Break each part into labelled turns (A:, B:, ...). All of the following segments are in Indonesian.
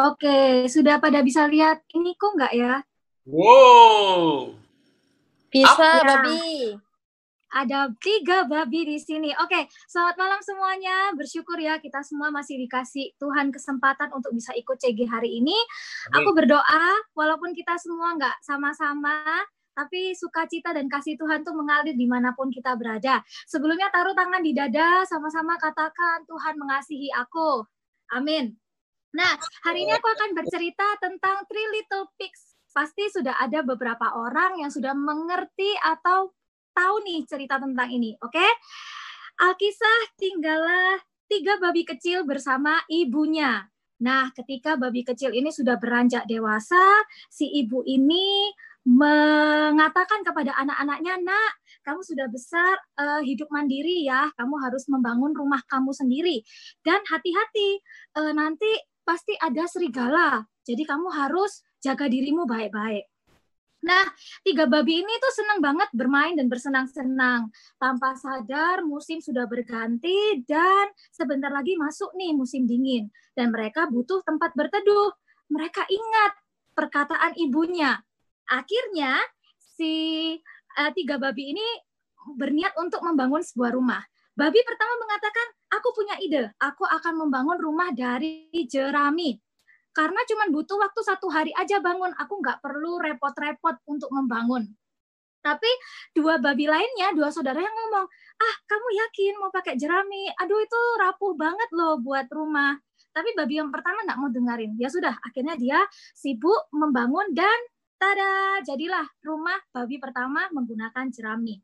A: Oke, sudah pada bisa lihat ini kok nggak ya?
B: Wow.
C: Bisa,
A: Ya.
C: babi.
A: Ada tiga babi di sini. Oke, selamat malam semuanya. Bersyukur ya kita semua masih dikasih Tuhan kesempatan untuk bisa ikut CG hari ini. Aku berdoa, walaupun kita semua nggak sama-sama, tapi sukacita dan kasih Tuhan tuh mengalir di mana pun kita berada. Sebelumnya taruh tangan di dada, sama-sama katakan Tuhan mengasihi aku. Amin. Nah, hari ini aku akan bercerita tentang Three Little Pigs. Pasti sudah ada beberapa orang yang sudah mengerti atau tahu nih cerita tentang ini, oke? Alkisah tinggallah tiga babi kecil bersama ibunya. Nah, ketika babi kecil ini sudah beranjak dewasa, si ibu ini mengatakan kepada anak-anaknya, "Nak, kamu sudah besar, eh, hidup mandiri ya. Kamu harus membangun rumah kamu sendiri. Dan hati-hati, eh, nanti pasti ada serigala. Jadi kamu harus jaga dirimu baik-baik." Nah, tiga babi ini tuh senang banget bermain dan bersenang-senang. Tanpa sadar musim sudah berganti dan sebentar lagi masuk nih musim dingin. Dan mereka butuh tempat berteduh. Mereka ingat perkataan ibunya. Akhirnya si eh, tiga babi ini berniat untuk membangun sebuah rumah. Babi pertama mengatakan, aku punya ide. Aku akan membangun rumah dari jerami karena cuma butuh waktu satu hari aja bangun. Aku nggak perlu repot-repot untuk membangun. Tapi dua babi lainnya, dua saudara yang ngomong, ah kamu yakin mau pakai jerami? Aduh itu rapuh banget loh buat rumah. Tapi babi yang pertama nggak mau dengerin. Ya sudah, akhirnya dia sibuk membangun dan tada, jadilah rumah babi pertama menggunakan jerami.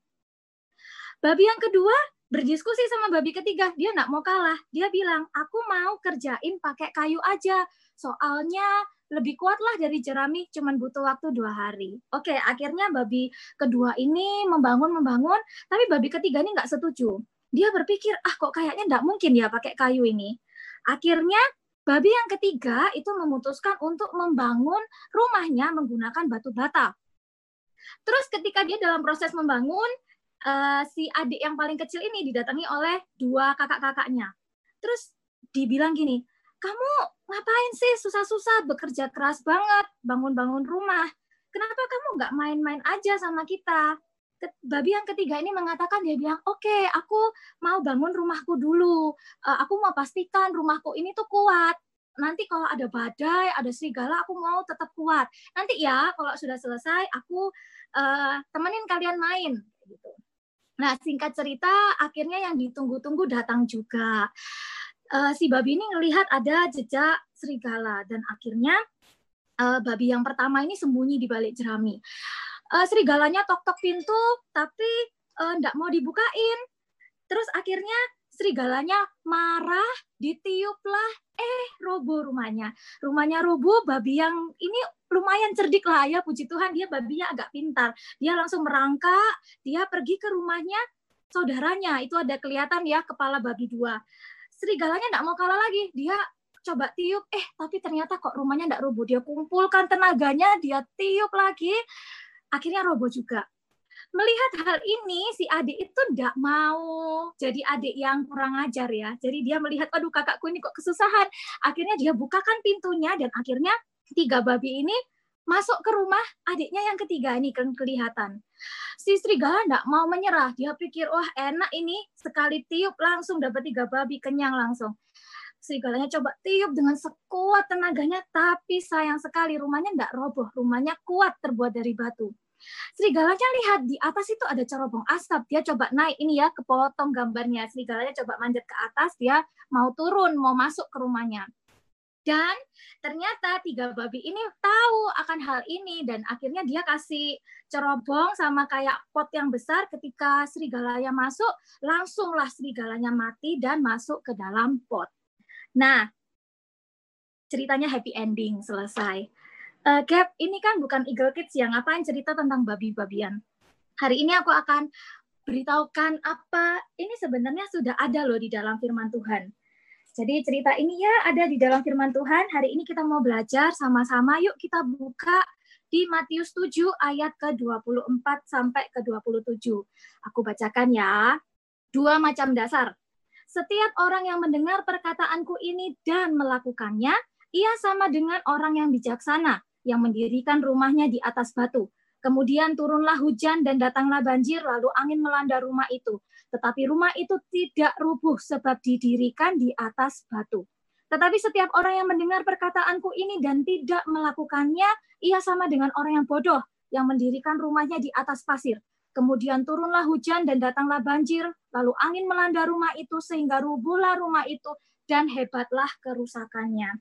A: Babi yang kedua berdiskusi sama babi ketiga, dia nggak mau kalah. Dia bilang, aku mau kerjain pakai kayu aja. Soalnya lebih kuat lah dari jerami, cuman butuh waktu dua hari. Oke, akhirnya babi kedua ini membangun-membangun, tapi babi ketiga ini nggak setuju. Dia berpikir, ah kok kayaknya nggak mungkin ya pakai kayu ini. Akhirnya babi yang ketiga itu memutuskan untuk membangun rumahnya menggunakan batu bata. Terus ketika dia dalam proses membangun, uh, si adik yang paling kecil ini didatangi oleh dua kakak-kakaknya. Terus dibilang gini, kamu ngapain sih susah-susah bekerja keras banget bangun-bangun rumah? Kenapa kamu nggak main-main aja sama kita? Babi yang ketiga ini mengatakan dia bilang, oke, okay, aku mau bangun rumahku dulu. Uh, aku mau pastikan rumahku ini tuh kuat. Nanti kalau ada badai, ada serigala, aku mau tetap kuat. Nanti ya, kalau sudah selesai, aku uh, temenin kalian main. Gitu. Nah, singkat cerita, akhirnya yang ditunggu-tunggu datang juga. Uh, si babi ini ngelihat ada jejak serigala dan akhirnya uh, babi yang pertama ini sembunyi di balik jerami. Uh, serigalanya tok-tok pintu, tapi enggak mau dibukain. Terus akhirnya serigalanya marah, ditiuplah, eh roboh rumahnya. Rumahnya roboh, babi yang ini lumayan cerdik lah ya, puji Tuhan dia babinya agak pintar. Dia langsung merangkak, dia pergi ke rumahnya saudaranya. Itu ada kelihatan ya kepala babi dua. Serigalanya enggak mau kalah lagi, dia coba tiup, eh tapi ternyata kok rumahnya enggak roboh. Dia kumpulkan tenaganya, dia tiup lagi, akhirnya roboh juga melihat hal ini si adik itu tidak mau jadi adik yang kurang ajar ya. Jadi dia melihat aduh kakakku ini kok kesusahan. Akhirnya dia bukakan pintunya dan akhirnya tiga babi ini masuk ke rumah adiknya yang ketiga ini kan kelihatan. Si serigala tidak mau menyerah. Dia pikir wah enak ini sekali tiup langsung dapat tiga babi kenyang langsung. Serigalanya coba tiup dengan sekuat tenaganya, tapi sayang sekali rumahnya tidak roboh. Rumahnya kuat terbuat dari batu. Serigalanya lihat di atas itu ada cerobong asap. Dia coba naik ini ya, kepotong gambarnya. Serigalanya coba manjat ke atas, dia mau turun, mau masuk ke rumahnya. Dan ternyata tiga babi ini tahu akan hal ini dan akhirnya dia kasih cerobong sama kayak pot yang besar ketika serigalanya masuk, langsunglah serigalanya mati dan masuk ke dalam pot. Nah, ceritanya happy ending selesai uh, Gap, ini kan bukan Eagle Kids yang ngapain cerita tentang babi-babian. Hari ini aku akan beritahukan apa ini sebenarnya sudah ada loh di dalam firman Tuhan. Jadi cerita ini ya ada di dalam firman Tuhan. Hari ini kita mau belajar sama-sama. Yuk kita buka di Matius 7 ayat ke-24 sampai ke-27. Aku bacakan ya. Dua macam dasar. Setiap orang yang mendengar perkataanku ini dan melakukannya, ia sama dengan orang yang bijaksana yang mendirikan rumahnya di atas batu. Kemudian turunlah hujan dan datanglah banjir, lalu angin melanda rumah itu. Tetapi rumah itu tidak rubuh sebab didirikan di atas batu. Tetapi setiap orang yang mendengar perkataanku ini dan tidak melakukannya, ia sama dengan orang yang bodoh yang mendirikan rumahnya di atas pasir. Kemudian turunlah hujan dan datanglah banjir, lalu angin melanda rumah itu sehingga rubuhlah rumah itu dan hebatlah kerusakannya.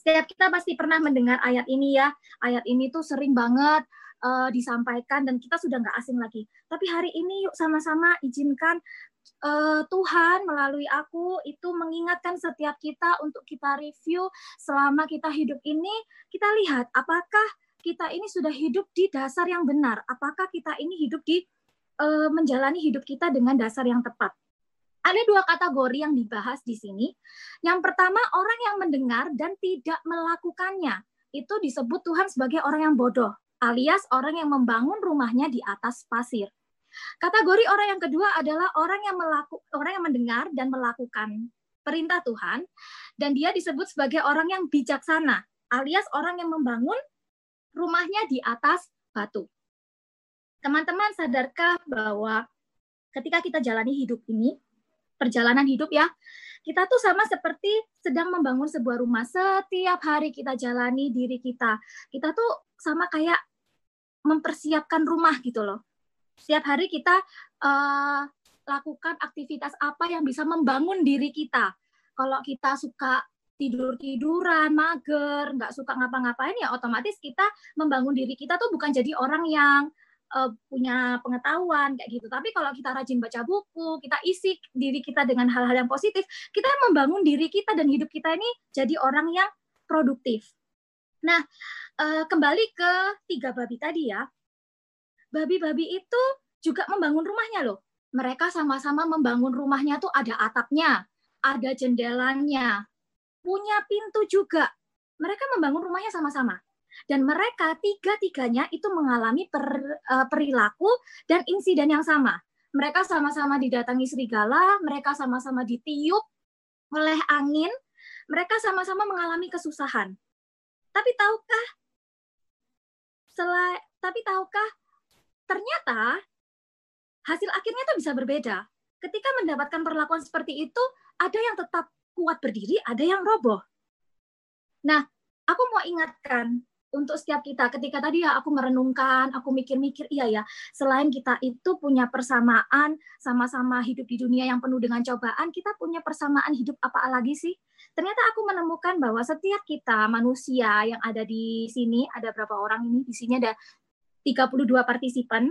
A: Setiap kita pasti pernah mendengar ayat ini ya. Ayat ini tuh sering banget uh, disampaikan dan kita sudah nggak asing lagi. Tapi hari ini yuk sama-sama izinkan uh, Tuhan melalui aku itu mengingatkan setiap kita untuk kita review selama kita hidup ini. Kita lihat apakah kita ini sudah hidup di dasar yang benar. Apakah kita ini hidup di uh, menjalani hidup kita dengan dasar yang tepat. Ada dua kategori yang dibahas di sini. Yang pertama, orang yang mendengar dan tidak melakukannya. Itu disebut Tuhan sebagai orang yang bodoh, alias orang yang membangun rumahnya di atas pasir. Kategori orang yang kedua adalah orang yang melaku, orang yang mendengar dan melakukan perintah Tuhan dan dia disebut sebagai orang yang bijaksana, alias orang yang membangun rumahnya di atas batu. Teman-teman sadarkah bahwa ketika kita jalani hidup ini, perjalanan hidup ya. Kita tuh sama seperti sedang membangun sebuah rumah. Setiap hari kita jalani diri kita. Kita tuh sama kayak mempersiapkan rumah gitu loh. Setiap hari kita uh, lakukan aktivitas apa yang bisa membangun diri kita. Kalau kita suka tidur-tiduran, mager, nggak suka ngapa-ngapain ya otomatis kita membangun diri kita tuh bukan jadi orang yang uh, punya pengetahuan kayak gitu. Tapi kalau kita rajin baca buku, kita isi diri kita dengan hal-hal yang positif, kita membangun diri kita dan hidup kita ini jadi orang yang produktif. Nah, uh, kembali ke tiga babi tadi ya. Babi-babi itu juga membangun rumahnya loh. Mereka sama-sama membangun rumahnya tuh ada atapnya, ada jendelanya, punya pintu juga. Mereka membangun rumahnya sama-sama dan mereka tiga-tiganya itu mengalami per, uh, perilaku dan insiden yang sama. Mereka sama-sama didatangi serigala, mereka sama-sama ditiup oleh angin, mereka sama-sama mengalami kesusahan. Tapi tahukah selai, tapi tahukah ternyata hasil akhirnya itu bisa berbeda. Ketika mendapatkan perlakuan seperti itu, ada yang tetap kuat berdiri, ada yang roboh. Nah, aku mau ingatkan untuk setiap kita ketika tadi ya aku merenungkan, aku mikir-mikir iya ya, selain kita itu punya persamaan sama-sama hidup di dunia yang penuh dengan cobaan, kita punya persamaan hidup apa lagi sih? Ternyata aku menemukan bahwa setiap kita manusia yang ada di sini, ada berapa orang ini? Di sini ada 32 partisipan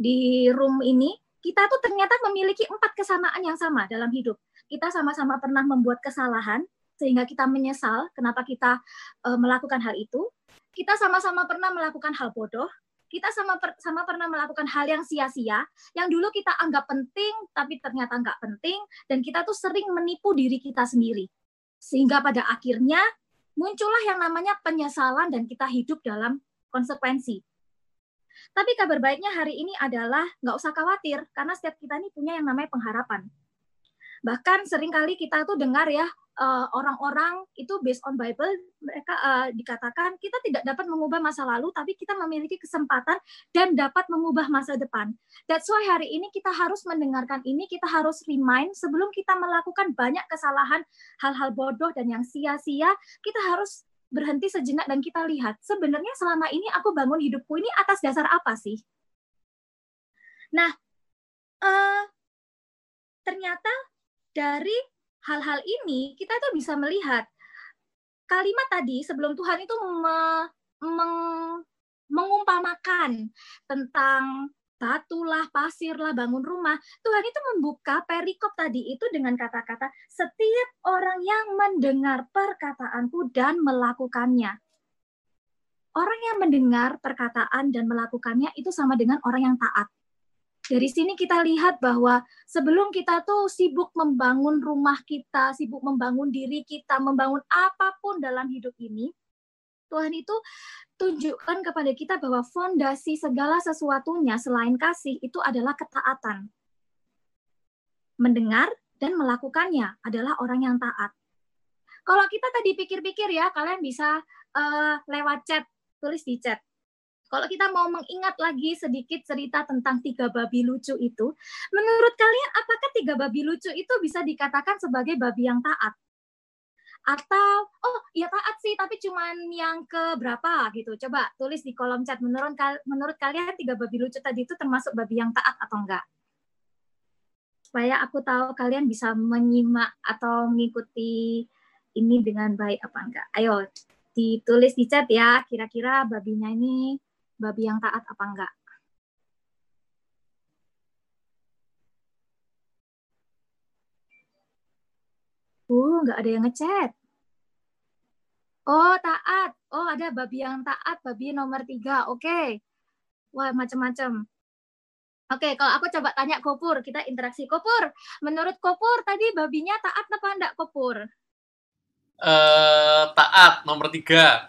A: di room ini, kita tuh ternyata memiliki empat kesamaan yang sama dalam hidup. Kita sama-sama pernah membuat kesalahan, sehingga kita menyesal kenapa kita uh, melakukan hal itu. Kita sama-sama pernah melakukan hal bodoh, kita sama per, sama pernah melakukan hal yang sia-sia, yang dulu kita anggap penting tapi ternyata nggak penting, dan kita tuh sering menipu diri kita sendiri. Sehingga pada akhirnya muncullah yang namanya penyesalan dan kita hidup dalam konsekuensi. Tapi kabar baiknya hari ini adalah nggak usah khawatir, karena setiap kita ini punya yang namanya pengharapan. Bahkan sering kali kita tuh dengar ya, Eh, orang-orang itu based on Bible mereka uh, dikatakan kita tidak dapat mengubah masa lalu tapi kita memiliki kesempatan dan dapat mengubah masa depan. That's why hari ini kita harus mendengarkan ini, kita harus remind sebelum kita melakukan banyak kesalahan, hal-hal bodoh dan yang sia-sia, kita harus berhenti sejenak dan kita lihat sebenarnya selama ini aku bangun hidupku ini atas dasar apa sih? Nah, uh, ternyata dari hal-hal ini kita tuh bisa melihat kalimat tadi sebelum Tuhan itu me, meng, mengumpamakan tentang batulah, pasirlah, bangun rumah. Tuhan itu membuka perikop tadi itu dengan kata-kata setiap orang yang mendengar perkataanku dan melakukannya. Orang yang mendengar perkataan dan melakukannya itu sama dengan orang yang taat. Dari sini kita lihat bahwa sebelum kita tuh sibuk membangun rumah kita, sibuk membangun diri kita, membangun apa pun dalam hidup ini, Tuhan itu tunjukkan kepada kita bahwa fondasi segala sesuatunya selain kasih itu adalah ketaatan. Mendengar dan melakukannya adalah orang yang taat. Kalau kita tadi pikir-pikir ya, kalian bisa uh, lewat chat, tulis di chat. Kalau kita mau mengingat lagi sedikit cerita tentang tiga babi lucu itu, menurut kalian apakah tiga babi lucu itu bisa dikatakan sebagai babi yang taat? Atau, oh ya taat sih, tapi cuman yang ke berapa gitu. Coba tulis di kolom chat, menurut, menurut kalian tiga babi lucu tadi itu termasuk babi yang taat atau enggak? Supaya aku tahu kalian bisa menyimak atau mengikuti ini dengan baik apa enggak. Ayo, ditulis di chat ya, kira-kira babinya ini babi yang taat apa enggak. Uh, nggak ada yang ngechat. Oh, taat. Oh, ada babi yang taat, babi nomor tiga. Oke. Okay. Wah, macam-macam. Oke, okay, kalau aku coba tanya Kopur, kita interaksi Kopur. Menurut Kopur, tadi babinya taat apa enggak Kopur?
B: Uh, taat, nomor tiga.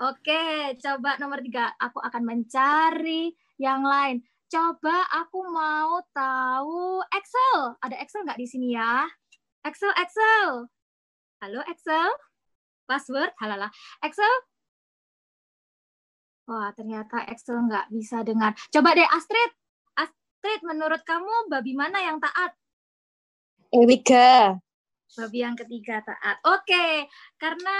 A: Oke, coba nomor tiga. Aku akan mencari yang lain. Coba aku mau tahu Excel. Ada Excel nggak di sini ya? Excel, Excel. Halo Excel. Password, halala. Excel. Wah, ternyata Excel nggak bisa dengar. Coba deh Astrid. Astrid, menurut kamu babi mana yang taat?
C: Erika.
A: Babi yang ketiga taat. Oke, karena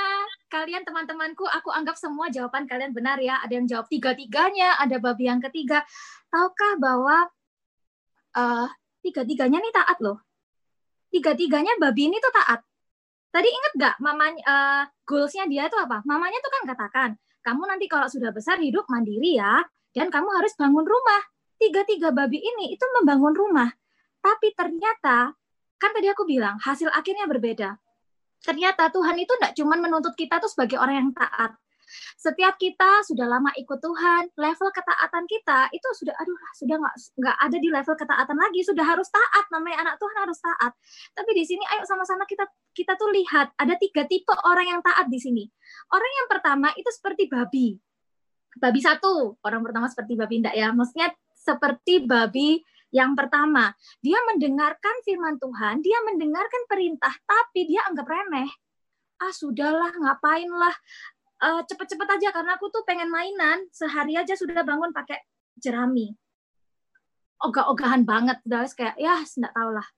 A: kalian teman-temanku, aku anggap semua jawaban kalian benar ya. Ada yang jawab tiga-tiganya, ada babi yang ketiga. Tahukah bahwa uh, tiga-tiganya nih taat loh. Tiga-tiganya babi ini tuh taat. Tadi inget gak mamanya uh, goalsnya dia itu apa? Mamanya tuh kan katakan, kamu nanti kalau sudah besar hidup mandiri ya, dan kamu harus bangun rumah. Tiga-tiga babi ini itu membangun rumah. Tapi ternyata Kan tadi aku bilang, hasil akhirnya berbeda. Ternyata Tuhan itu tidak cuma menuntut kita tuh sebagai orang yang taat. Setiap kita sudah lama ikut Tuhan, level ketaatan kita itu sudah aduh sudah nggak nggak ada di level ketaatan lagi, sudah harus taat namanya anak Tuhan harus taat. Tapi di sini ayo sama-sama kita kita tuh lihat ada tiga tipe orang yang taat di sini. Orang yang pertama itu seperti babi. Babi satu, orang pertama seperti babi enggak ya, maksudnya seperti babi yang pertama, dia mendengarkan firman Tuhan, dia mendengarkan perintah, tapi dia anggap remeh. Ah, sudahlah, ngapainlah. Uh, cepet-cepet aja karena aku tuh pengen mainan, sehari aja sudah bangun pakai jerami. Ogah-ogahan banget, udah kayak ya nggak tahu lah.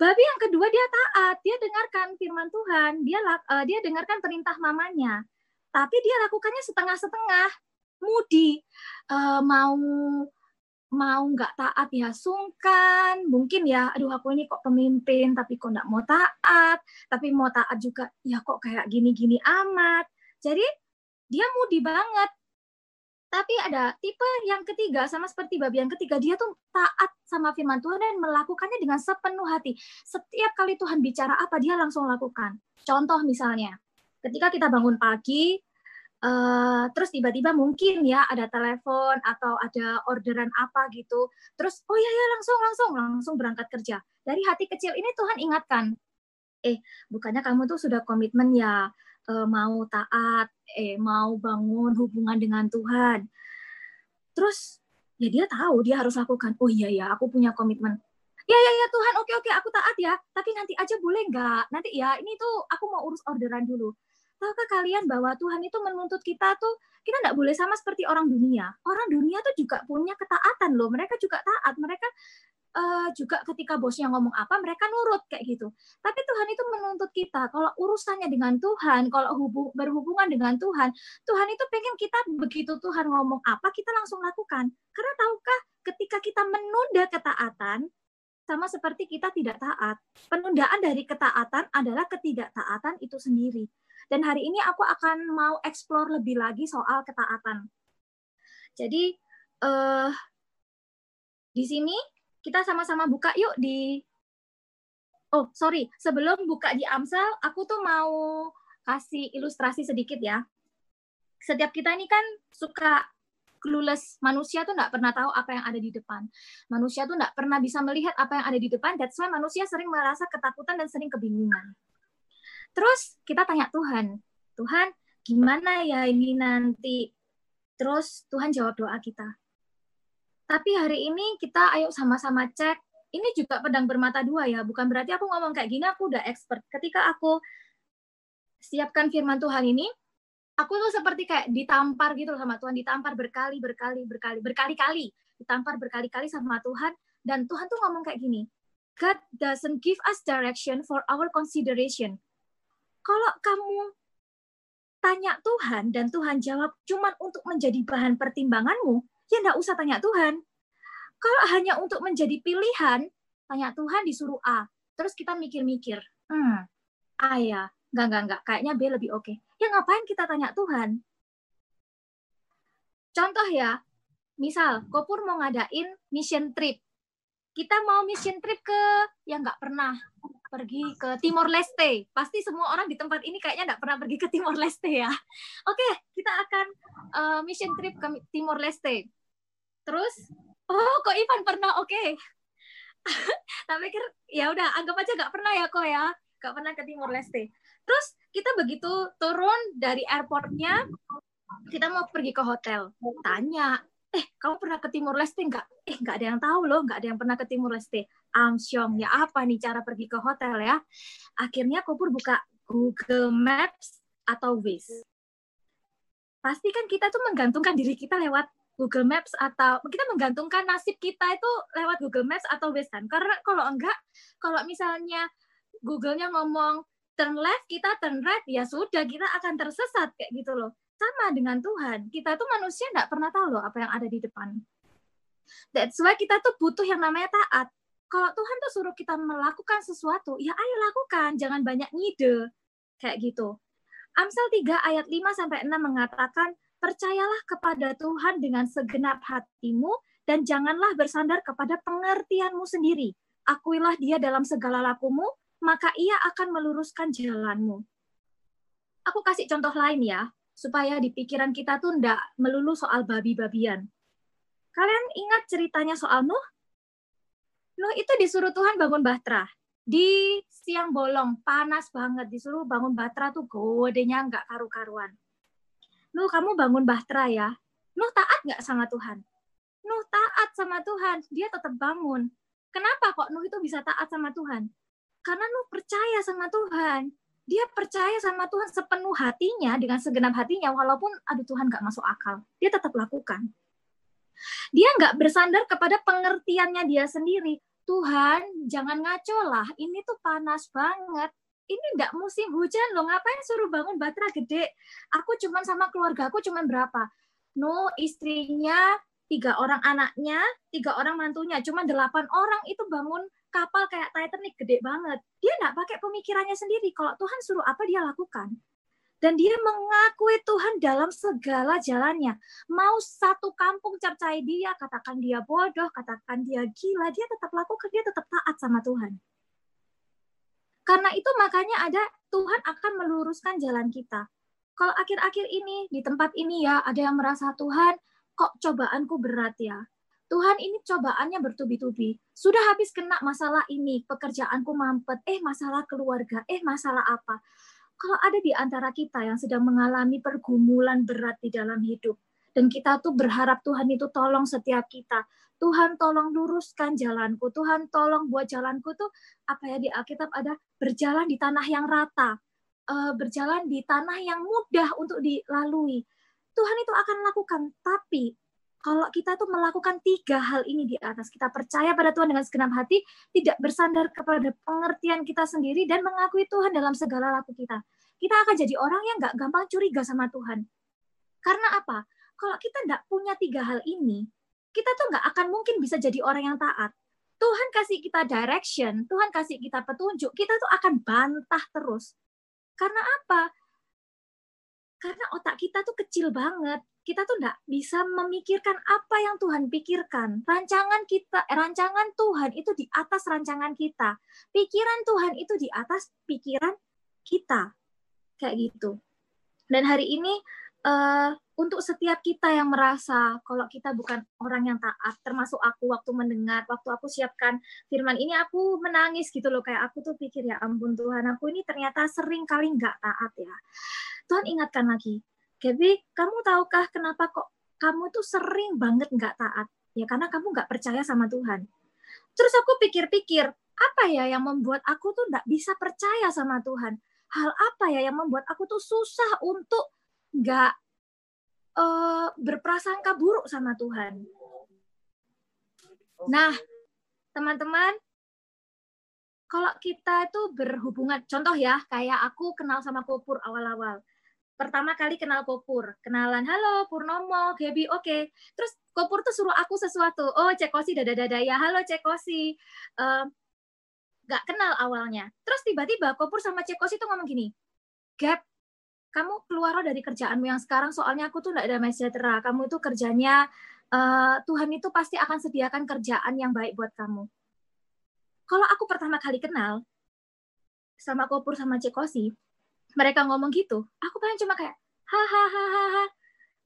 A: Babi yang kedua dia taat, dia dengarkan firman Tuhan, dia uh, dia dengarkan perintah mamanya, tapi dia lakukannya setengah-setengah, mudi, uh, mau mau nggak taat? Ya sungkan. Mungkin ya aduh aku ini kok pemimpin tapi kok nggak mau taat? Tapi mau taat juga ya kok kayak gini-gini amat. Jadi dia mudi banget. Tapi ada tipe yang ketiga sama seperti babi yang ketiga dia tuh taat sama firman Tuhan dan melakukannya dengan sepenuh hati. Setiap kali Tuhan bicara apa dia langsung lakukan. Contoh misalnya ketika kita bangun pagi Uh, terus tiba-tiba mungkin ya ada telepon atau ada orderan apa gitu. Terus oh ya ya langsung langsung langsung berangkat kerja. Dari hati kecil ini Tuhan ingatkan, eh bukannya kamu tuh sudah komitmen ya uh, mau taat, eh mau bangun hubungan dengan Tuhan. Terus ya dia tahu dia harus lakukan. Oh iya ya aku punya komitmen. Ya ya ya Tuhan oke oke aku taat ya. Tapi nanti aja boleh nggak? Nanti ya ini tuh aku mau urus orderan dulu tahukah kalian bahwa Tuhan itu menuntut kita tuh kita tidak boleh sama seperti orang dunia. Orang dunia tuh juga punya ketaatan loh. Mereka juga taat. Mereka uh, juga ketika bosnya ngomong apa, mereka nurut kayak gitu. Tapi Tuhan itu menuntut kita kalau urusannya dengan Tuhan, kalau hubung, berhubungan dengan Tuhan, Tuhan itu pengen kita begitu Tuhan ngomong apa, kita langsung lakukan. Karena tahukah ketika kita menunda ketaatan, sama seperti kita tidak taat. Penundaan dari ketaatan adalah ketidaktaatan itu sendiri. Dan hari ini aku akan mau explore lebih lagi soal ketaatan. Jadi uh, di sini kita sama-sama buka yuk di Oh, sorry, sebelum buka di Amsal, aku tuh mau kasih ilustrasi sedikit ya. Setiap kita ini kan suka clueless. Manusia tuh nggak pernah tahu apa yang ada di depan. Manusia tuh nggak pernah bisa melihat apa yang ada di depan. That's why manusia sering merasa ketakutan dan sering kebingungan. Terus kita tanya Tuhan, Tuhan gimana ya ini nanti? Terus Tuhan jawab doa kita. Tapi hari ini kita ayo sama-sama cek. Ini juga pedang bermata dua ya, bukan berarti aku ngomong kayak gini aku udah expert. Ketika aku siapkan firman Tuhan ini, aku tuh seperti kayak ditampar gitu sama Tuhan, ditampar berkali, berkali, berkali, berkali-kali, ditampar berkali-kali sama Tuhan, dan Tuhan tuh ngomong kayak gini, God doesn't give us direction for our consideration. Kalau kamu tanya Tuhan dan Tuhan jawab cuman untuk menjadi bahan pertimbanganmu, ya enggak usah tanya Tuhan. Kalau hanya untuk menjadi pilihan, tanya Tuhan disuruh A. Terus kita mikir-mikir, hmm, A ya, enggak, enggak, enggak, kayaknya B lebih oke. Okay. Ya ngapain kita tanya Tuhan? Contoh ya, misal Kopur mau ngadain mission trip. Kita mau mission trip ke yang nggak pernah pergi ke Timor Leste. Pasti semua orang di tempat ini kayaknya nggak pernah pergi ke Timor Leste ya. Oke, kita akan uh, mission trip ke Timor Leste. Terus, oh kok Ivan pernah? Oke. Okay. Tapi pikir ya udah anggap aja nggak pernah ya kok ya, nggak pernah ke Timor Leste. Terus kita begitu turun dari airportnya, kita mau pergi ke hotel. Tanya, eh kamu pernah ke Timor Leste nggak? Eh nggak ada yang tahu loh, nggak ada yang pernah ke Timor Leste. Amsyong, ya apa nih cara pergi ke hotel ya? Akhirnya aku pun buka Google Maps atau Waze. Pasti kan kita tuh menggantungkan diri kita lewat Google Maps atau kita menggantungkan nasib kita itu lewat Google Maps atau Waze kan? Karena kalau enggak, kalau misalnya Google-nya ngomong turn left, kita turn right, ya sudah kita akan tersesat kayak gitu loh. Sama dengan Tuhan, kita tuh manusia nggak pernah tahu loh apa yang ada di depan. That's why kita tuh butuh yang namanya taat. Kalau Tuhan tuh suruh kita melakukan sesuatu, ya ayo lakukan, jangan banyak ngide. Kayak gitu. Amsal 3 ayat 5 sampai 6 mengatakan, "Percayalah kepada Tuhan dengan segenap hatimu dan janganlah bersandar kepada pengertianmu sendiri. Akuilah Dia dalam segala lakumu, maka ia akan meluruskan jalanmu. Aku kasih contoh lain ya, supaya di pikiran kita tuh ndak melulu soal babi-babian. Kalian ingat ceritanya soal Nuh? Nuh itu disuruh Tuhan bangun bahtera. Di siang bolong, panas banget, disuruh bangun bahtera tuh godenya nggak karu-karuan. Nuh, kamu bangun bahtera ya. Nuh taat nggak sama Tuhan? Nuh taat sama Tuhan, dia tetap bangun. Kenapa kok Nuh itu bisa taat sama Tuhan? Karena Nuh percaya sama Tuhan. Dia percaya sama Tuhan sepenuh hatinya, dengan segenap hatinya, walaupun aduh Tuhan nggak masuk akal. Dia tetap lakukan. Dia nggak bersandar kepada pengertiannya dia sendiri. Tuhan, jangan ngaco lah. Ini tuh panas banget. Ini nggak musim hujan loh. Ngapain suruh bangun batra gede? Aku cuman sama keluarga aku cuman berapa? No, istrinya, tiga orang anaknya, tiga orang mantunya, cuma delapan orang itu bangun kapal kayak Titanic gede banget. Dia nggak pakai pemikirannya sendiri. Kalau Tuhan suruh apa dia lakukan. Dan dia mengakui Tuhan dalam segala jalannya. Mau satu kampung cercai dia, katakan dia bodoh, katakan dia gila, dia tetap lakukan, dia tetap taat sama Tuhan. Karena itu makanya ada Tuhan akan meluruskan jalan kita. Kalau akhir-akhir ini, di tempat ini ya, ada yang merasa Tuhan, kok cobaanku berat ya Tuhan ini cobaannya bertubi-tubi. Sudah habis kena masalah ini, pekerjaanku mampet, eh masalah keluarga, eh masalah apa. Kalau ada di antara kita yang sedang mengalami pergumulan berat di dalam hidup, dan kita tuh berharap Tuhan itu tolong setiap kita. Tuhan tolong luruskan jalanku. Tuhan tolong buat jalanku tuh apa ya di Alkitab ada berjalan di tanah yang rata, eh, berjalan di tanah yang mudah untuk dilalui. Tuhan itu akan lakukan, tapi kalau kita tuh melakukan tiga hal ini di atas, kita percaya pada Tuhan dengan segenap hati, tidak bersandar kepada pengertian kita sendiri, dan mengakui Tuhan dalam segala laku kita. Kita akan jadi orang yang nggak gampang curiga sama Tuhan. Karena apa? Kalau kita nggak punya tiga hal ini, kita tuh nggak akan mungkin bisa jadi orang yang taat. Tuhan kasih kita direction, Tuhan kasih kita petunjuk, kita tuh akan bantah terus. Karena apa? Karena otak kita tuh kecil banget. Kita tuh nggak bisa memikirkan apa yang Tuhan pikirkan. Rancangan kita, eh, rancangan Tuhan itu di atas rancangan kita. Pikiran Tuhan itu di atas pikiran kita. Kayak gitu. Dan hari ini uh, untuk setiap kita yang merasa kalau kita bukan orang yang taat, termasuk aku waktu mendengar, waktu aku siapkan firman ini, aku menangis gitu loh, kayak aku tuh pikir ya ampun Tuhan, aku ini ternyata sering kali nggak taat ya. Tuhan ingatkan lagi, Gaby, kamu tahukah kenapa kok kamu tuh sering banget nggak taat? Ya karena kamu nggak percaya sama Tuhan. Terus aku pikir-pikir, apa ya yang membuat aku tuh nggak bisa percaya sama Tuhan? hal apa ya yang membuat aku tuh susah untuk nggak uh, berprasangka buruk sama Tuhan. Nah, teman-teman, kalau kita itu berhubungan, contoh ya, kayak aku kenal sama Kopur awal-awal. Pertama kali kenal Kopur, kenalan, halo Purnomo, Gaby, oke. Okay. Terus Kopur tuh suruh aku sesuatu, oh Cekosi dada-dada ya, halo Cekosi. Uh, gak kenal awalnya. Terus tiba-tiba Kopur sama Cekosi tuh ngomong gini, Gap, kamu keluar dari kerjaanmu yang sekarang soalnya aku tuh gak ada sejahtera. Kamu itu kerjanya uh, Tuhan itu pasti akan sediakan kerjaan yang baik buat kamu. Kalau aku pertama kali kenal sama Kopur sama Cekosi, mereka ngomong gitu, aku paling cuma kayak hahaha,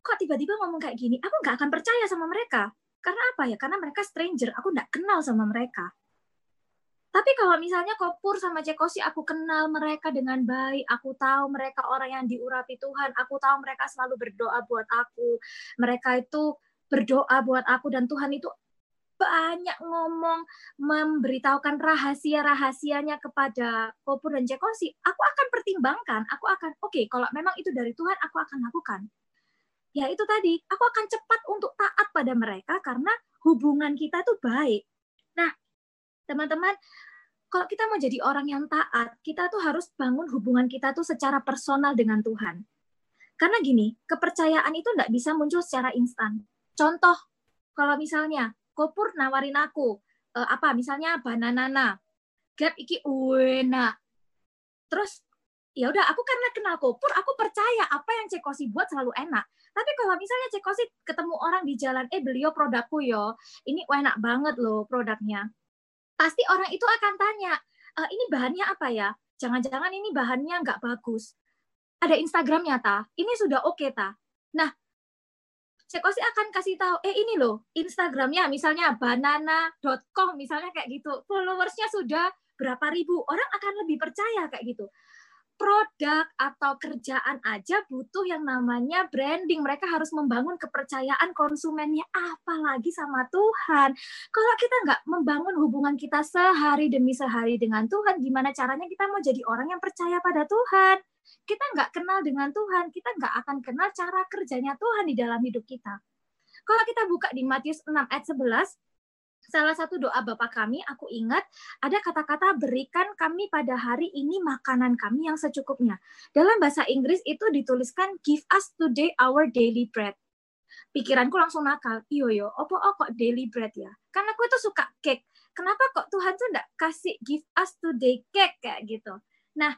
A: kok tiba-tiba ngomong kayak gini? Aku nggak akan percaya sama mereka. Karena apa ya? Karena mereka stranger, aku nggak kenal sama mereka. Tapi kalau misalnya Kopur sama Cekosi, aku kenal mereka dengan baik, aku tahu mereka orang yang diurapi Tuhan, aku tahu mereka selalu berdoa buat aku, mereka itu berdoa buat aku dan Tuhan itu banyak ngomong memberitahukan rahasia-rahasianya kepada Kopur dan Cekosi, aku akan pertimbangkan, aku akan oke okay, kalau memang itu dari Tuhan aku akan lakukan. Ya itu tadi, aku akan cepat untuk taat pada mereka karena hubungan kita itu baik. Nah, teman-teman, kalau kita mau jadi orang yang taat, kita tuh harus bangun hubungan kita tuh secara personal dengan Tuhan. Karena gini, kepercayaan itu nggak bisa muncul secara instan Contoh, kalau misalnya Kopur nawarin aku uh, apa misalnya banana gap iki uena. Terus ya udah aku karena kenal Kopur, aku percaya apa yang Cekosi buat selalu enak. Tapi kalau misalnya Cekosi ketemu orang di jalan, eh beliau produkku yo, ini enak banget loh produknya. Pasti orang itu akan tanya, e, ini bahannya apa ya? Jangan-jangan ini bahannya nggak bagus. Ada Instagramnya ta? Ini sudah oke okay, ta? Nah, Cekosi akan kasih tahu, eh ini loh Instagramnya misalnya banana.com misalnya kayak gitu, followersnya sudah berapa ribu, orang akan lebih percaya kayak gitu. Produk atau kerjaan aja butuh yang namanya branding. Mereka harus membangun kepercayaan konsumennya, apalagi sama Tuhan. Kalau kita nggak membangun hubungan kita sehari demi sehari dengan Tuhan, gimana caranya kita mau jadi orang yang percaya pada Tuhan? kita nggak kenal dengan Tuhan, kita nggak akan kenal cara kerjanya Tuhan di dalam hidup kita. Kalau kita buka di Matius 6 ayat 11, salah satu doa Bapa kami, aku ingat ada kata-kata berikan kami pada hari ini makanan kami yang secukupnya. Dalam bahasa Inggris itu dituliskan give us today our daily bread. Pikiranku langsung nakal, iyo yo, opo oh kok daily bread ya? Karena aku itu suka cake. Kenapa kok Tuhan tuh enggak kasih give us today cake kayak gitu? Nah,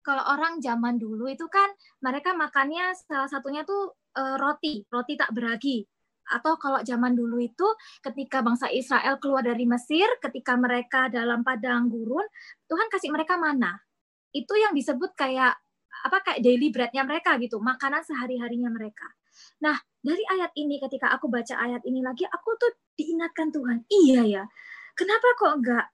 A: kalau orang zaman dulu itu kan mereka makannya salah satunya tuh uh, roti, roti tak beragi. Atau kalau zaman dulu itu ketika bangsa Israel keluar dari Mesir, ketika mereka dalam padang gurun, Tuhan kasih mereka mana. Itu yang disebut kayak apa kayak daily breadnya mereka gitu, makanan sehari-harinya mereka. Nah, dari ayat ini ketika aku baca ayat ini lagi, aku tuh diingatkan Tuhan, iya ya, kenapa kok enggak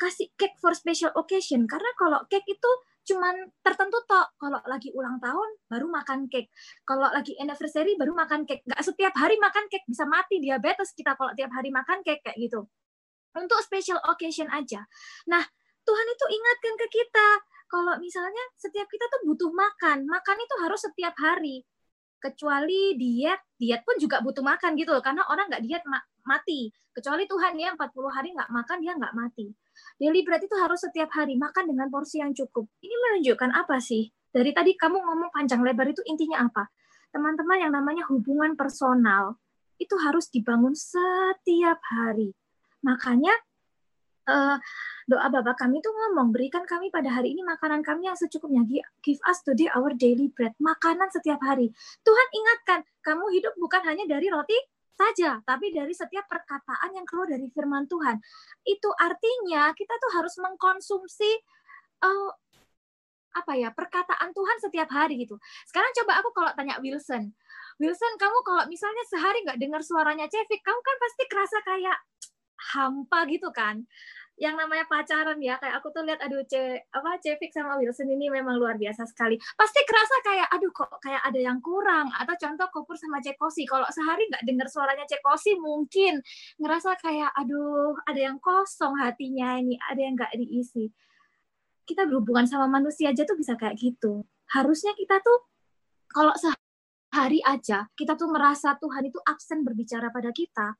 A: kasih cake for special occasion? Karena kalau cake itu cuman tertentu toh. Kalau lagi ulang tahun baru makan cake. Kalau lagi anniversary baru makan cake. Nggak setiap hari makan cake. Bisa mati diabetes kita kalau tiap hari makan cake kayak gitu. Untuk special occasion aja. Nah Tuhan itu ingatkan ke kita. Kalau misalnya setiap kita tuh butuh makan makan itu harus setiap hari. Kecuali diet diet pun juga butuh makan gitu loh. Karena orang nggak diet mati. Kecuali Tuhan ya 40 hari nggak makan dia nggak mati Daily bread itu harus setiap hari makan dengan porsi yang cukup. Ini menunjukkan apa sih? Dari tadi kamu ngomong panjang lebar itu intinya apa? Teman-teman yang namanya hubungan personal itu harus dibangun setiap hari. Makanya uh, doa Bapak kami itu ngomong, berikan kami pada hari ini makanan kami yang secukupnya. Give us today our daily bread. Makanan setiap hari. Tuhan ingatkan, kamu hidup bukan hanya dari roti saja, tapi dari setiap perkataan yang keluar dari firman Tuhan. Itu artinya kita tuh harus mengkonsumsi uh, apa ya perkataan Tuhan setiap hari gitu. Sekarang coba aku kalau tanya Wilson, Wilson kamu kalau misalnya sehari nggak dengar suaranya Cevik, kamu kan pasti kerasa kayak hampa gitu kan yang namanya pacaran ya kayak aku tuh lihat aduh ce apa Cevik sama Wilson ini memang luar biasa sekali. Pasti kerasa kayak aduh kok kayak ada yang kurang. Atau contoh Kopur sama Cekosi kalau sehari nggak dengar suaranya Cekosi mungkin ngerasa kayak aduh ada yang kosong hatinya ini ada yang nggak diisi. Kita berhubungan sama manusia aja tuh bisa kayak gitu. Harusnya kita tuh kalau sehari aja kita tuh merasa Tuhan itu absen berbicara pada kita,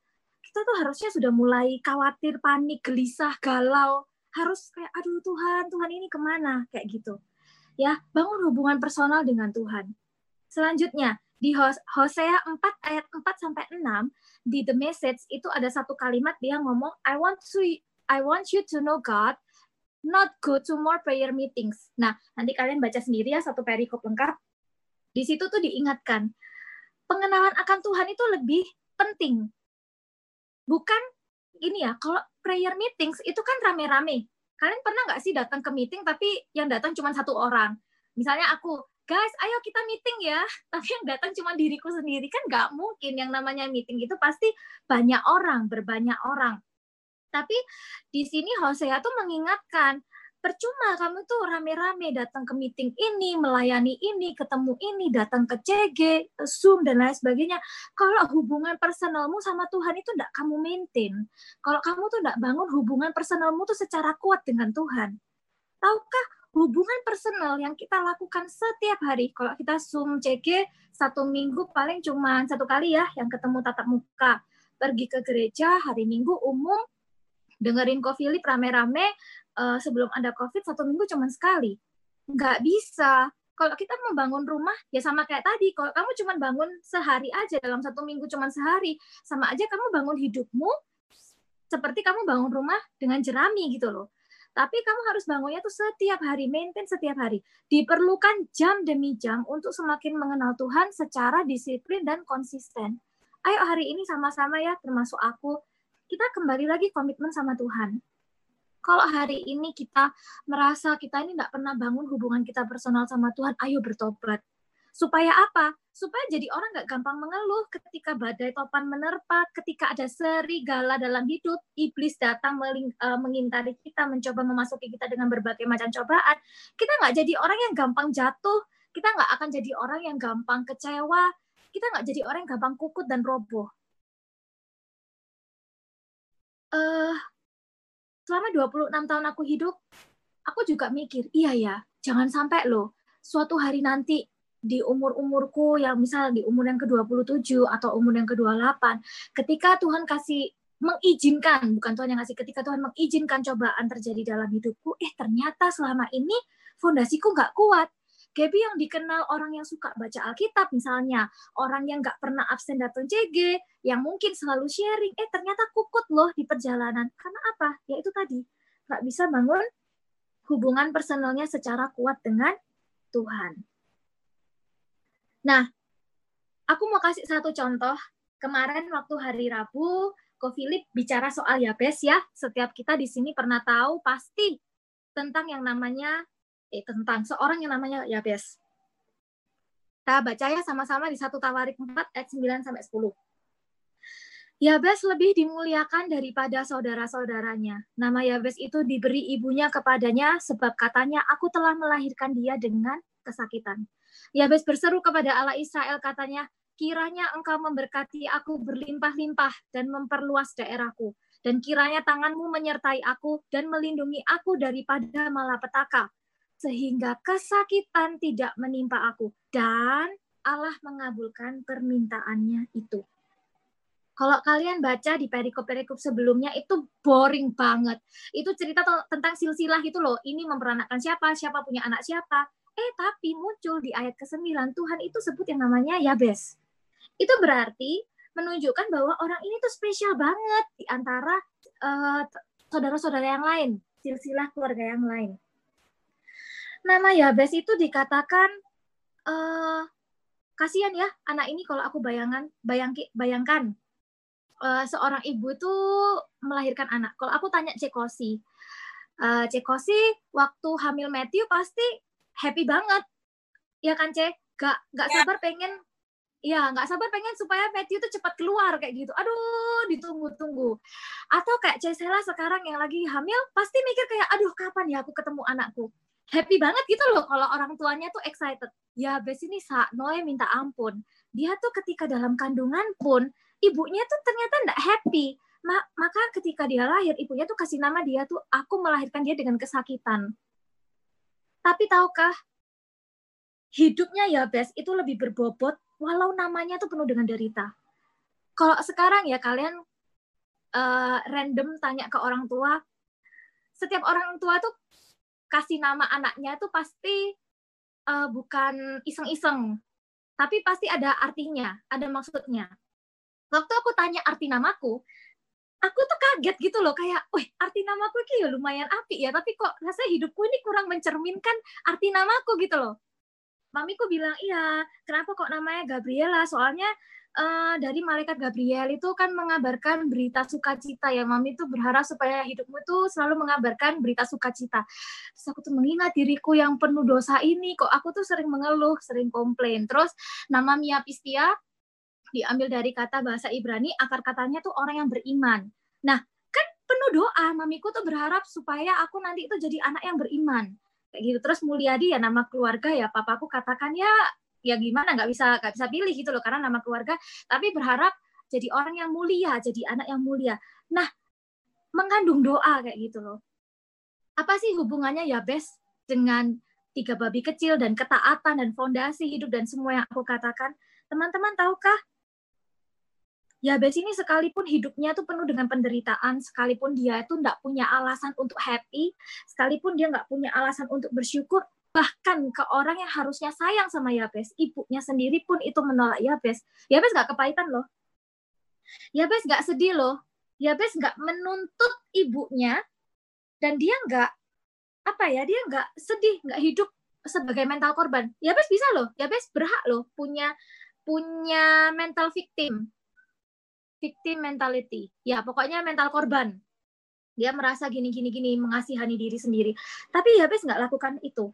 A: kita tuh harusnya sudah mulai khawatir, panik, gelisah, galau. Harus kayak, aduh Tuhan, Tuhan ini ke mana? Kayak gitu. Ya, bangun hubungan personal dengan Tuhan. Selanjutnya, di Hosea 4 ayat 4 sampai 6 di The Message itu ada satu kalimat dia ngomong I want to I want you to know God not go to more prayer meetings. Nah, nanti kalian baca sendiri ya satu perikop lengkap. Di situ tuh diingatkan, pengenalan akan Tuhan itu lebih penting. Bukan ini ya, kalau prayer meetings itu kan rame-rame. Kalian pernah nggak sih datang ke meeting tapi yang datang cuma satu orang? Misalnya aku, guys, ayo kita meeting ya. Tapi yang datang cuma diriku sendiri kan nggak mungkin. Yang namanya meeting itu pasti banyak orang, berbanyak orang. Tapi di sini Hosea tuh mengingatkan, percuma kamu tuh rame-rame datang ke meeting ini, melayani ini, ketemu ini, datang ke CG, Zoom, dan lain sebagainya. Kalau hubungan personalmu sama Tuhan itu tidak kamu maintain, kalau kamu tuh tidak bangun hubungan personalmu tuh secara kuat dengan Tuhan, tahukah hubungan personal yang kita lakukan setiap hari, kalau kita Zoom CG, satu minggu paling cuma satu kali ya yang ketemu tatap muka, pergi ke gereja hari Minggu umum dengerin Ko Philip rame-rame uh, sebelum ada COVID satu minggu cuma sekali. Nggak bisa. Kalau kita membangun rumah, ya sama kayak tadi. Kalau kamu cuma bangun sehari aja dalam satu minggu cuma sehari, sama aja kamu bangun hidupmu seperti kamu bangun rumah dengan jerami gitu loh. Tapi kamu harus bangunnya tuh setiap hari, maintain setiap hari. Diperlukan jam demi jam untuk semakin mengenal Tuhan secara disiplin dan konsisten. Ayo hari ini sama-sama ya, termasuk aku, kita kembali lagi komitmen sama Tuhan. Kalau hari ini kita merasa kita ini tidak pernah bangun hubungan kita personal sama Tuhan, ayo bertobat. Supaya apa? Supaya jadi orang nggak gampang mengeluh ketika badai topan menerpa, ketika ada serigala dalam hidup, iblis datang uh, mengintari kita, mencoba memasuki kita dengan berbagai macam cobaan. Kita nggak jadi orang yang gampang jatuh, kita nggak akan jadi orang yang gampang kecewa, kita nggak jadi orang yang gampang kukut dan roboh uh, selama 26 tahun aku hidup, aku juga mikir, iya ya, jangan sampai loh, suatu hari nanti di umur-umurku yang misal di umur yang ke-27 atau umur yang ke-28, ketika Tuhan kasih mengizinkan, bukan Tuhan yang kasih, ketika Tuhan mengizinkan cobaan terjadi dalam hidupku, eh ternyata selama ini fondasiku nggak kuat. Gaby yang dikenal orang yang suka baca Alkitab misalnya, orang yang nggak pernah absen datang CG, yang mungkin selalu sharing, eh ternyata kukut loh di perjalanan. Karena apa? Ya itu tadi, nggak bisa bangun hubungan personalnya secara kuat dengan Tuhan. Nah, aku mau kasih satu contoh. Kemarin waktu hari Rabu, Ko Philip bicara soal Yabes ya. Setiap kita di sini pernah tahu pasti tentang yang namanya eh, tentang seorang yang namanya Yabes. Kita baca ya sama-sama di satu Tawarik 4 ayat 9 sampai 10. Yabes lebih dimuliakan daripada saudara-saudaranya. Nama Yabes itu diberi ibunya kepadanya sebab katanya aku telah melahirkan dia dengan kesakitan. Yabes berseru kepada Allah Israel katanya, kiranya engkau memberkati aku berlimpah-limpah dan memperluas daerahku. Dan kiranya tanganmu menyertai aku dan melindungi aku daripada malapetaka sehingga kesakitan tidak menimpa aku dan Allah mengabulkan permintaannya itu. Kalau kalian baca di perikop-perikop sebelumnya itu boring banget. Itu cerita tentang silsilah itu loh. Ini memperanakan siapa, siapa punya anak siapa. Eh tapi muncul di ayat ke-9 Tuhan itu sebut yang namanya Yabes. Itu berarti menunjukkan bahwa orang ini tuh spesial banget di antara uh, saudara-saudara yang lain, silsilah keluarga yang lain nama Yabes itu dikatakan uh, kasihan ya anak ini kalau aku bayangan bayangki, bayangkan uh, seorang ibu itu melahirkan anak. Kalau aku tanya Cekosi, uh, Cekosi waktu hamil Matthew pasti happy banget, ya kan Cek? Gak gak ya. sabar pengen ya nggak sabar pengen supaya Matthew itu cepat keluar kayak gitu. Aduh, ditunggu-tunggu. Atau kayak Cesela sekarang yang lagi hamil pasti mikir kayak aduh kapan ya aku ketemu anakku happy banget gitu loh kalau orang tuanya tuh excited. Ya bes ini saat Noe minta ampun. Dia tuh ketika dalam kandungan pun ibunya tuh ternyata enggak happy. Ma maka ketika dia lahir ibunya tuh kasih nama dia tuh aku melahirkan dia dengan kesakitan. Tapi tahukah hidupnya ya Bes itu lebih berbobot walau namanya tuh penuh dengan derita. Kalau sekarang ya kalian uh, random tanya ke orang tua, setiap orang tua tuh kasih nama anaknya tuh pasti uh, bukan iseng-iseng, tapi pasti ada artinya, ada maksudnya. Waktu aku tanya arti namaku, aku tuh kaget gitu loh kayak, wih arti namaku ini ya lumayan api ya, tapi kok rasanya hidupku ini kurang mencerminkan arti namaku gitu loh. Mamiku bilang iya kenapa kok namanya Gabriela? Soalnya uh, dari malaikat Gabriel itu kan mengabarkan berita sukacita ya mami tuh berharap supaya hidupmu tuh selalu mengabarkan berita sukacita. Terus aku tuh mengingat diriku yang penuh dosa ini kok aku tuh sering mengeluh sering komplain. Terus nama Mia Pistia diambil dari kata bahasa Ibrani akar katanya tuh orang yang beriman. Nah kan penuh doa mamiku tuh berharap supaya aku nanti itu jadi anak yang beriman. Kayak gitu. Terus Mulyadi ya nama keluarga ya papaku katakan ya ya gimana nggak bisa nggak bisa pilih gitu loh karena nama keluarga tapi berharap jadi orang yang mulia jadi anak yang mulia. Nah mengandung doa kayak gitu loh. Apa sih hubungannya? Ya Bes dengan tiga babi kecil dan ketaatan dan fondasi hidup dan semua yang aku katakan. Teman-teman tahukah? Yabes ini sekalipun hidupnya tuh penuh dengan penderitaan, sekalipun dia itu nggak punya alasan untuk happy, sekalipun dia nggak punya alasan untuk bersyukur, bahkan ke orang yang harusnya sayang sama Yabes, ibunya sendiri pun itu menolak Yabes. Yabes nggak kepahitan loh. Yabes nggak sedih loh. Yabes nggak menuntut ibunya, dan dia nggak apa ya, dia nggak sedih, nggak hidup sebagai mental korban. Yabes bisa loh, Yabes berhak loh punya punya mental victim victim mentality. Ya, pokoknya mental korban. Dia merasa gini gini gini mengasihani diri sendiri. Tapi Yabes nggak lakukan itu.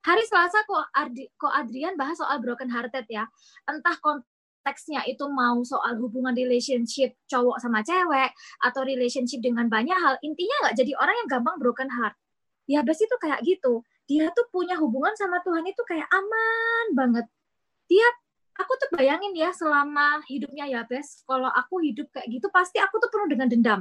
A: Hari Selasa kok Adri, kok Adrian bahas soal broken hearted ya. Entah konteksnya itu mau soal hubungan relationship cowok sama cewek atau relationship dengan banyak hal. Intinya nggak jadi orang yang gampang broken heart. Yabes itu kayak gitu. Dia tuh punya hubungan sama Tuhan itu kayak aman banget. Dia aku tuh bayangin ya selama hidupnya ya Bes, kalau aku hidup kayak gitu pasti aku tuh penuh dengan dendam.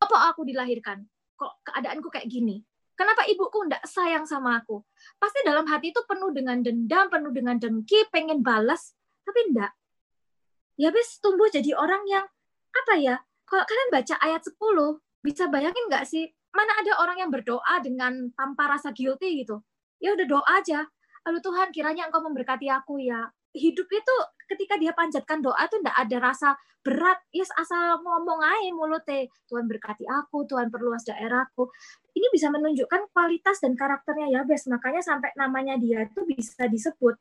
A: Apa aku dilahirkan? Kok keadaanku kayak gini? Kenapa ibuku ndak sayang sama aku? Pasti dalam hati itu penuh dengan dendam, penuh dengan dengki, pengen balas, tapi ndak. Ya Bes tumbuh jadi orang yang apa ya? Kalau kalian baca ayat 10, bisa bayangin nggak sih mana ada orang yang berdoa dengan tanpa rasa guilty gitu? Ya udah doa aja. Lalu Tuhan kiranya Engkau memberkati aku ya hidup itu ketika dia panjatkan doa itu tidak ada rasa berat. Yes asal ngomong aja mulutnya Tuhan berkati aku Tuhan perluas daerahku. Ini bisa menunjukkan kualitas dan karakternya Yabes. Makanya sampai namanya dia itu bisa disebut.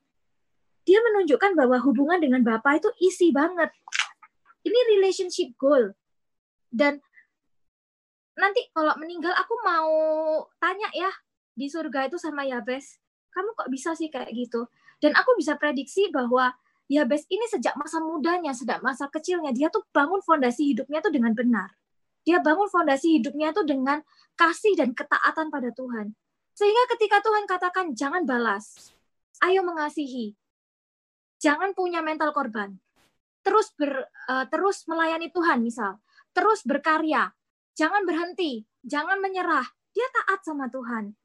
A: Dia menunjukkan bahwa hubungan dengan Bapak itu isi banget. Ini relationship goal. Dan nanti kalau meninggal aku mau tanya ya di surga itu sama Yabes kamu kok bisa sih kayak gitu dan aku bisa prediksi bahwa Yabes ini sejak masa mudanya, sejak masa kecilnya, dia tuh bangun fondasi hidupnya tuh dengan benar. Dia bangun fondasi hidupnya tuh dengan kasih dan ketaatan pada Tuhan. Sehingga ketika Tuhan katakan, jangan balas, ayo mengasihi, jangan punya mental korban, terus ber, uh, terus melayani Tuhan misal, terus berkarya, jangan berhenti, jangan menyerah. Dia taat sama Tuhan.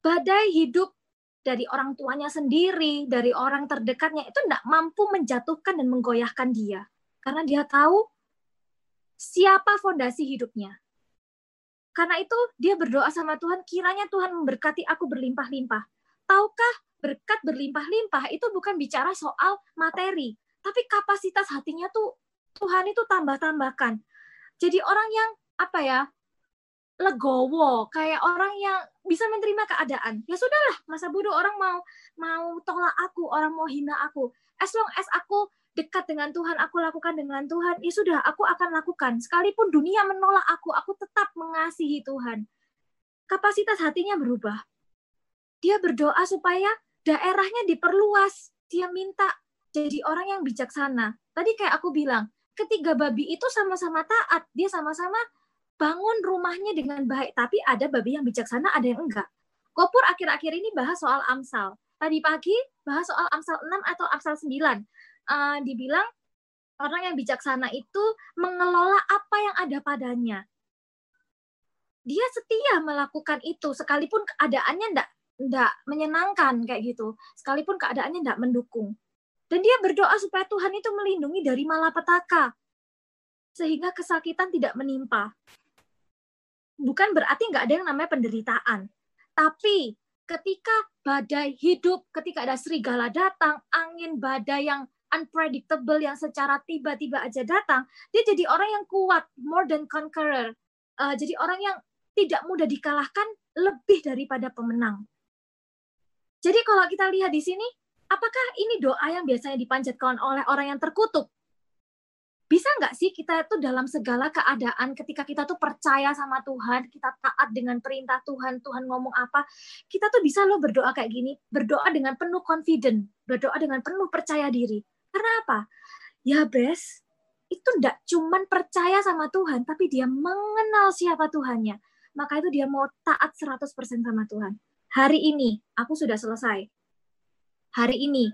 A: Badai hidup dari orang tuanya sendiri, dari orang terdekatnya itu tidak mampu menjatuhkan dan menggoyahkan dia. Karena dia tahu siapa fondasi hidupnya. Karena itu dia berdoa sama Tuhan, kiranya Tuhan memberkati aku berlimpah-limpah. Tahukah berkat berlimpah-limpah itu bukan bicara soal materi, tapi kapasitas hatinya tuh Tuhan itu tambah-tambahkan. Jadi orang yang apa ya legowo, kayak orang yang bisa menerima keadaan. Ya sudahlah, masa bodoh orang mau mau tolak aku, orang mau hina aku. As long as aku dekat dengan Tuhan, aku lakukan dengan Tuhan, ya sudah, aku akan lakukan. Sekalipun dunia menolak aku, aku tetap mengasihi Tuhan. Kapasitas hatinya berubah. Dia berdoa supaya daerahnya diperluas. Dia minta jadi orang yang bijaksana. Tadi kayak aku bilang, ketiga babi itu sama-sama taat. Dia sama-sama bangun rumahnya dengan baik, tapi ada babi yang bijaksana, ada yang enggak. Kopur akhir-akhir ini bahas soal Amsal. Tadi pagi bahas soal Amsal 6 atau Amsal 9. Uh, eh, dibilang orang yang bijaksana itu mengelola apa yang ada padanya. dia setia melakukan itu sekalipun keadaannya enggak enggak menyenangkan kayak gitu, sekalipun keadaannya enggak mendukung. Dan dia berdoa supaya Tuhan itu melindungi dari malapetaka sehingga kesakitan tidak menimpa. Bukan berarti nggak ada yang namanya penderitaan, tapi ketika badai hidup, ketika ada serigala datang, angin badai yang unpredictable yang secara tiba-tiba aja datang, dia jadi orang yang kuat, more than conqueror. Uh, jadi orang yang tidak mudah dikalahkan, lebih daripada pemenang. Jadi kalau kita lihat di sini, apakah ini doa yang biasanya dipanjatkan oleh orang yang terkutuk? Bisa nggak sih kita itu dalam segala keadaan ketika kita tuh percaya sama Tuhan, kita taat dengan perintah Tuhan, Tuhan ngomong apa, kita tuh bisa loh berdoa kayak gini, berdoa dengan penuh confident, berdoa dengan penuh percaya diri. Karena apa? Ya bes, itu ndak cuman percaya sama Tuhan, tapi dia mengenal siapa Tuhannya. Maka itu dia mau taat 100% sama Tuhan. Hari ini, aku sudah selesai. Hari ini,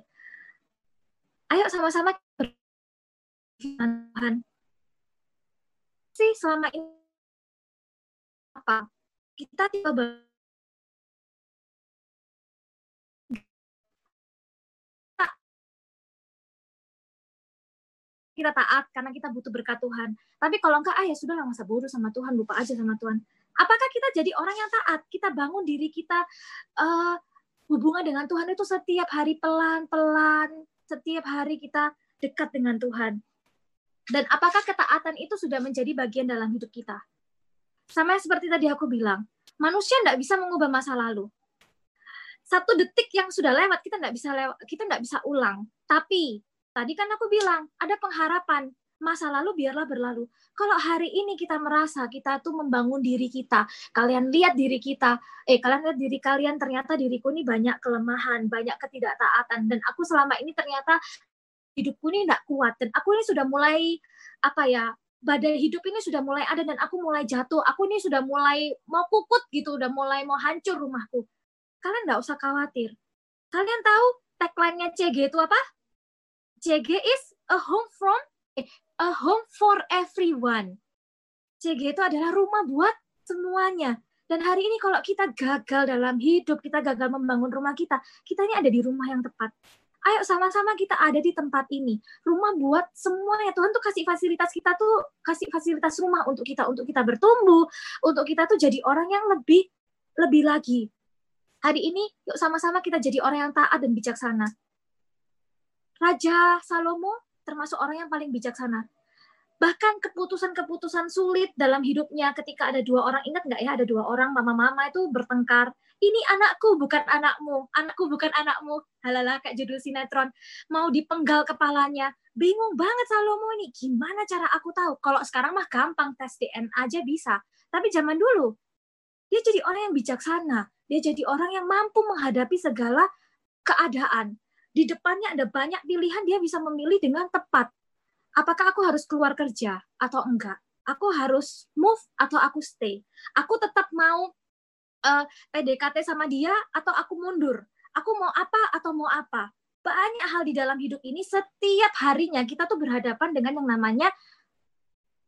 A: ayo sama-sama Tuhan sih selama ini apa kita tiba kita taat karena kita butuh berkat Tuhan. Tapi kalau enggak, ah ya sudah lah masa bodoh sama Tuhan, lupa aja sama Tuhan. Apakah kita jadi orang yang taat? Kita bangun diri kita uh, hubungan dengan Tuhan itu setiap hari pelan-pelan, setiap hari kita dekat dengan Tuhan. Dan apakah ketaatan itu sudah menjadi bagian dalam hidup kita? Sama seperti tadi aku bilang, manusia tidak bisa mengubah masa lalu. Satu detik yang sudah lewat kita tidak bisa lewat, kita tidak bisa ulang. Tapi tadi kan aku bilang ada pengharapan masa lalu biarlah berlalu. Kalau hari ini kita merasa kita tuh membangun diri kita, kalian lihat diri kita, eh kalian lihat diri kalian ternyata diriku ini banyak kelemahan, banyak ketidaktaatan dan aku selama ini ternyata hidupku ini tidak kuat dan aku ini sudah mulai apa ya badai hidup ini sudah mulai ada dan aku mulai jatuh. Aku ini sudah mulai mau kukut gitu udah mulai mau hancur rumahku. Kalian nggak usah khawatir. Kalian tahu tagline-nya CG itu apa? CG is a home from eh, a home for everyone. CG itu adalah rumah buat semuanya. Dan hari ini kalau kita gagal dalam hidup, kita gagal membangun rumah kita, kita ini ada di rumah yang tepat ayo sama-sama kita ada di tempat ini. Rumah buat semua ya Tuhan tuh kasih fasilitas kita tuh kasih fasilitas rumah untuk kita untuk kita bertumbuh, untuk kita tuh jadi orang yang lebih lebih lagi. Hari ini yuk sama-sama kita jadi orang yang taat dan bijaksana. Raja Salomo termasuk orang yang paling bijaksana. Bahkan keputusan-keputusan sulit dalam hidupnya ketika ada dua orang, ingat nggak ya ada dua orang mama-mama itu bertengkar ini anakku bukan anakmu, anakku bukan anakmu. Halala kayak judul sinetron. Mau dipenggal kepalanya. Bingung banget Salomo ini. Gimana cara aku tahu? Kalau sekarang mah gampang tes DNA aja bisa. Tapi zaman dulu dia jadi orang yang bijaksana. Dia jadi orang yang mampu menghadapi segala keadaan. Di depannya ada banyak pilihan, dia bisa memilih dengan tepat. Apakah aku harus keluar kerja atau enggak? Aku harus move atau aku stay? Aku tetap mau uh, eh, PDKT sama dia atau aku mundur? Aku mau apa atau mau apa? Banyak hal di dalam hidup ini setiap harinya kita tuh berhadapan dengan yang namanya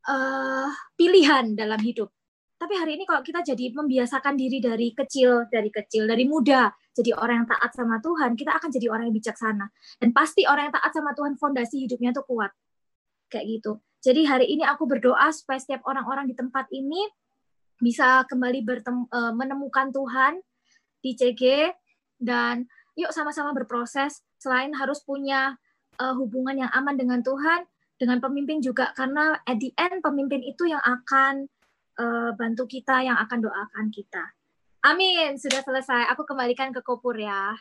A: uh, pilihan dalam hidup. Tapi hari ini kalau kita jadi membiasakan diri dari kecil, dari kecil, dari muda, jadi orang yang taat sama Tuhan, kita akan jadi orang yang bijaksana. Dan pasti orang yang taat sama Tuhan, fondasi hidupnya tuh kuat. Kayak gitu. Jadi hari ini aku berdoa supaya setiap orang-orang di tempat ini bisa kembali bertemu, uh, menemukan Tuhan di CG dan yuk sama-sama berproses selain harus punya uh, hubungan yang aman dengan Tuhan dengan pemimpin juga karena at the end pemimpin itu yang akan uh, bantu kita yang akan doakan kita. Amin. Sudah selesai. Aku kembalikan ke Kopur ya.